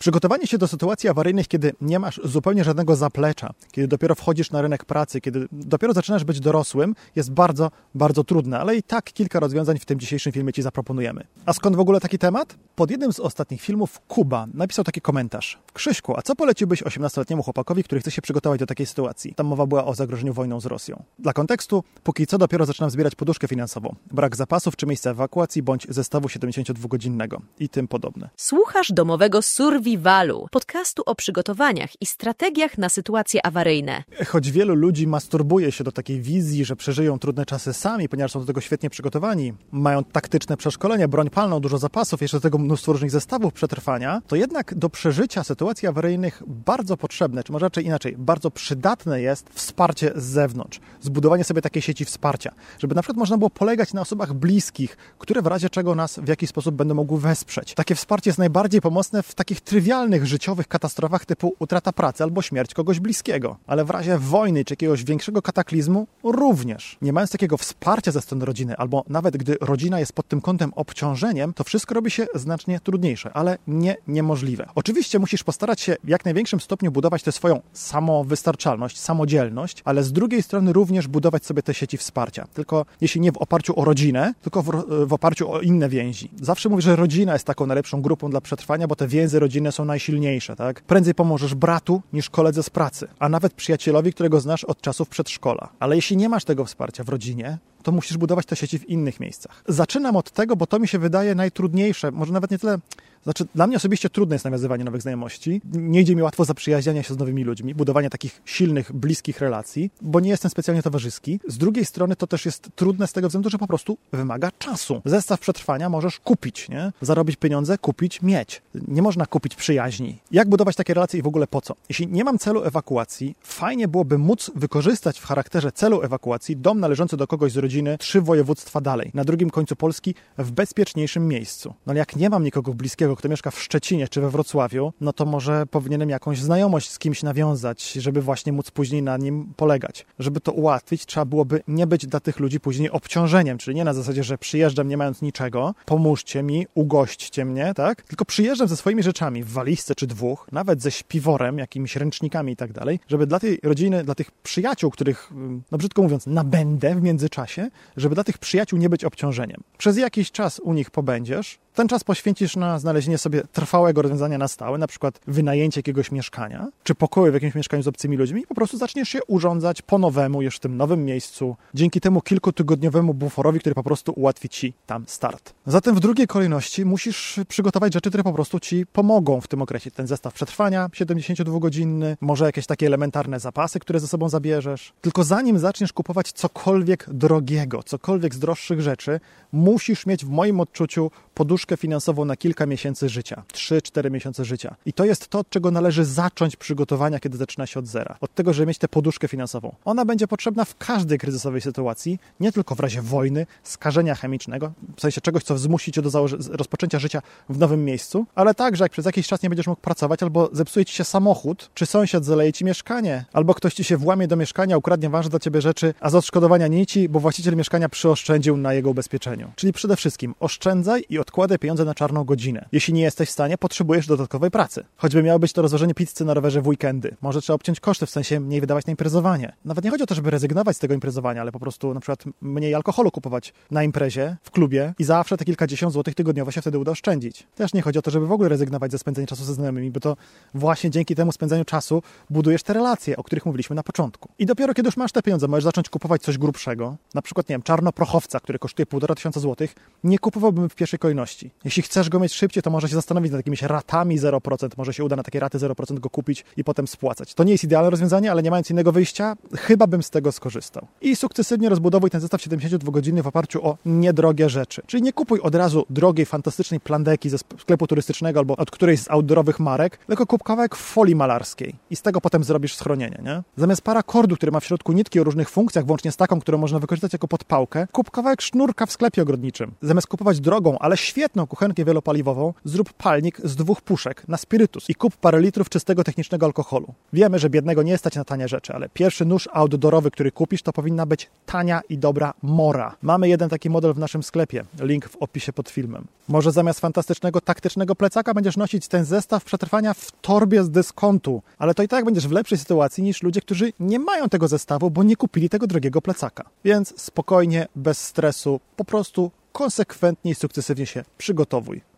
Przygotowanie się do sytuacji awaryjnych, kiedy nie masz zupełnie żadnego zaplecza, kiedy dopiero wchodzisz na rynek pracy, kiedy dopiero zaczynasz być dorosłym, jest bardzo, bardzo trudne, ale i tak kilka rozwiązań w tym dzisiejszym filmie Ci zaproponujemy. A skąd w ogóle taki temat? Pod jednym z ostatnich filmów Kuba napisał taki komentarz. Krzyśku, a co poleciłbyś 18-letniemu chłopakowi, który chce się przygotować do takiej sytuacji? Tam mowa była o zagrożeniu wojną z Rosją. Dla kontekstu, póki co dopiero zaczynam zbierać poduszkę finansową. Brak zapasów czy miejsca ewakuacji bądź zestawu 72-godzinnego i tym podobne. Słuchasz domowego Survivalu, podcastu o przygotowaniach i strategiach na sytuacje awaryjne. Choć wielu ludzi masturbuje się do takiej wizji, że przeżyją trudne czasy sami, ponieważ są do tego świetnie przygotowani, mają taktyczne przeszkolenie, broń palną, dużo zapasów, jeszcze do tego mnóstwo różnych zestawów przetrwania, to jednak do przeżycia sytuacji awaryjnych bardzo potrzebne, czy może raczej inaczej, bardzo przydatne jest wsparcie z zewnątrz, zbudowanie sobie takiej sieci wsparcia, żeby na przykład można było polegać na osobach bliskich, które w razie czego nas w jakiś sposób będą mogły wesprzeć. Takie wsparcie jest najbardziej pomocne w takich trywialnych życiowych katastrofach typu utrata pracy albo śmierć kogoś bliskiego, ale w razie wojny czy jakiegoś większego kataklizmu również. Nie mając takiego wsparcia ze strony rodziny, albo nawet gdy rodzina jest pod tym kątem obciążeniem, to wszystko robi się znacznie trudniejsze, ale nie niemożliwe. Oczywiście musisz postarać się w jak największym stopniu budować tę swoją samowystarczalność, samodzielność, ale z drugiej strony również budować sobie te sieci wsparcia. Tylko jeśli nie w oparciu o rodzinę, tylko w, w oparciu o inne więzi. Zawsze mówię, że rodzina jest taką najlepszą grupą dla przetrwania, bo te więzy rodzinne są najsilniejsze, tak? Prędzej pomożesz bratu niż koledze z pracy, a nawet przyjacielowi, którego znasz od czasów przedszkola. Ale jeśli nie masz tego wsparcia w rodzinie, to musisz budować te sieci w innych miejscach. Zaczynam od tego, bo to mi się wydaje najtrudniejsze, może nawet nie tyle znaczy, dla mnie osobiście trudne jest nawiązywanie nowych znajomości. Nie idzie mi łatwo zaprzyjaźniania się z nowymi ludźmi, budowanie takich silnych, bliskich relacji, bo nie jestem specjalnie towarzyski. Z drugiej strony to też jest trudne z tego względu, że po prostu wymaga czasu. Zestaw przetrwania możesz kupić, nie? Zarobić pieniądze, kupić, mieć. Nie można kupić przyjaźni. Jak budować takie relacje i w ogóle po co? Jeśli nie mam celu ewakuacji, fajnie byłoby móc wykorzystać w charakterze celu ewakuacji dom należący do kogoś z rodziny trzy województwa dalej, na drugim końcu Polski, w bezpieczniejszym miejscu. No ale jak nie mam nikogo bliskiego, kto mieszka w Szczecinie czy we Wrocławiu, no to może powinienem jakąś znajomość z kimś nawiązać, żeby właśnie móc później na nim polegać. Żeby to ułatwić, trzeba byłoby nie być dla tych ludzi później obciążeniem, czyli nie na zasadzie, że przyjeżdżam nie mając niczego, pomóżcie mi, ugośćcie mnie, tak? Tylko przyjeżdżam ze swoimi rzeczami w walizce czy dwóch, nawet ze śpiworem, jakimiś ręcznikami i tak dalej, żeby dla tej rodziny, dla tych przyjaciół, których, no brzydko mówiąc, nabędę w międzyczasie, żeby dla tych przyjaciół nie być obciążeniem. Przez jakiś czas u nich pobędziesz, ten czas poświęcisz na znalezienie sobie trwałego rozwiązania na stałe, na przykład wynajęcie jakiegoś mieszkania, czy pokoju w jakimś mieszkaniu z obcymi ludźmi i po prostu zaczniesz się urządzać po nowemu już w tym nowym miejscu, dzięki temu kilkutygodniowemu buforowi, który po prostu ułatwi ci tam start. Zatem w drugiej kolejności musisz przygotować rzeczy, które po prostu ci pomogą w tym okresie. Ten zestaw przetrwania 72-godzinny, może jakieś takie elementarne zapasy, które ze sobą zabierzesz. Tylko zanim zaczniesz kupować cokolwiek drogiego, cokolwiek z droższych rzeczy, musisz mieć w moim odczuciu poduszkę finansową na kilka miesięcy życia. 3-4 miesiące życia. I to jest to, od czego należy zacząć przygotowania, kiedy zaczyna się od zera. Od tego, żeby mieć tę poduszkę finansową. Ona będzie potrzebna w każdej kryzysowej sytuacji, nie tylko w razie wojny, skażenia chemicznego, w sensie czegoś, co zmusi cię do rozpoczęcia życia w nowym miejscu, ale także jak przez jakiś czas nie będziesz mógł pracować, albo zepsuje ci się samochód, czy sąsiad zaleje ci mieszkanie, albo ktoś ci się włamie do mieszkania, ukradnie ważne dla ciebie rzeczy, a z odszkodowania nici, bo właściciel mieszkania przyoszczędził na jego ubezpieczeniu. Czyli przede wszystkim oszczędzaj i odkładaj pieniądze na czarną godzinę. Jeśli nie jesteś w stanie, potrzebujesz dodatkowej pracy. Choćby miało być to rozważenie pizzy na rowerze w weekendy. Może trzeba obciąć koszty, w sensie mniej wydawać na imprezowanie. Nawet nie chodzi o to, żeby rezygnować z tego imprezowania, ale po prostu na przykład mniej alkoholu kupować na imprezie, w klubie i zawsze te kilkadziesiąt złotych tygodniowo się wtedy uda oszczędzić. Też nie chodzi o to, żeby w ogóle rezygnować ze spędzenia czasu ze znajomymi, bo to właśnie dzięki temu spędzaniu czasu budujesz te relacje, o których mówiliśmy na początku. I dopiero kiedy już masz te pieniądze, możesz zacząć kupować coś grubszego, na przykład, nie wiem, czarnoprochowca, który kosztuje półtora tysiąca złotych, nie kupowałbym w pierwszej kolejności. Jeśli chcesz go mieć szybciej, to może się zastanowić nad jakimiś ratami 0%, może się uda na takie raty 0% go kupić i potem spłacać. To nie jest idealne rozwiązanie, ale nie mając innego wyjścia, chyba bym z tego skorzystał. I sukcesywnie rozbudowuj ten zestaw 72 godziny w oparciu o niedrogie rzeczy. Czyli nie kupuj od razu drogiej, fantastycznej plandeki ze sklepu turystycznego albo od którejś z outdoorowych marek, tylko kup kawałek folii malarskiej i z tego potem zrobisz schronienie, nie? Zamiast parakordu, który ma w środku nitki o różnych funkcjach, włącznie z taką, którą można wykorzystać jako podpałkę, kup kawałek sznurka w sklepie ogrodniczym. Zamiast kupować drogą, ale świetną kuchenkę wielopaliwową, zrób palnik z dwóch puszek na spirytus i kup parę litrów czystego technicznego alkoholu. Wiemy, że biednego nie stać na tanie rzeczy, ale pierwszy nóż outdoorowy, który kupisz, to powinna być tania i dobra mora. Mamy jeden taki model w naszym sklepie. Link w opisie pod filmem. Może zamiast fantastycznego taktycznego plecaka będziesz nosić ten zestaw przetrwania w torbie z dyskontu, ale to i tak będziesz w lepszej sytuacji niż ludzie, którzy nie mają tego zestawu, bo nie kupili tego drogiego plecaka. Więc spokojnie, bez stresu, po prostu konsekwentnie i sukcesywnie się przygotowuj.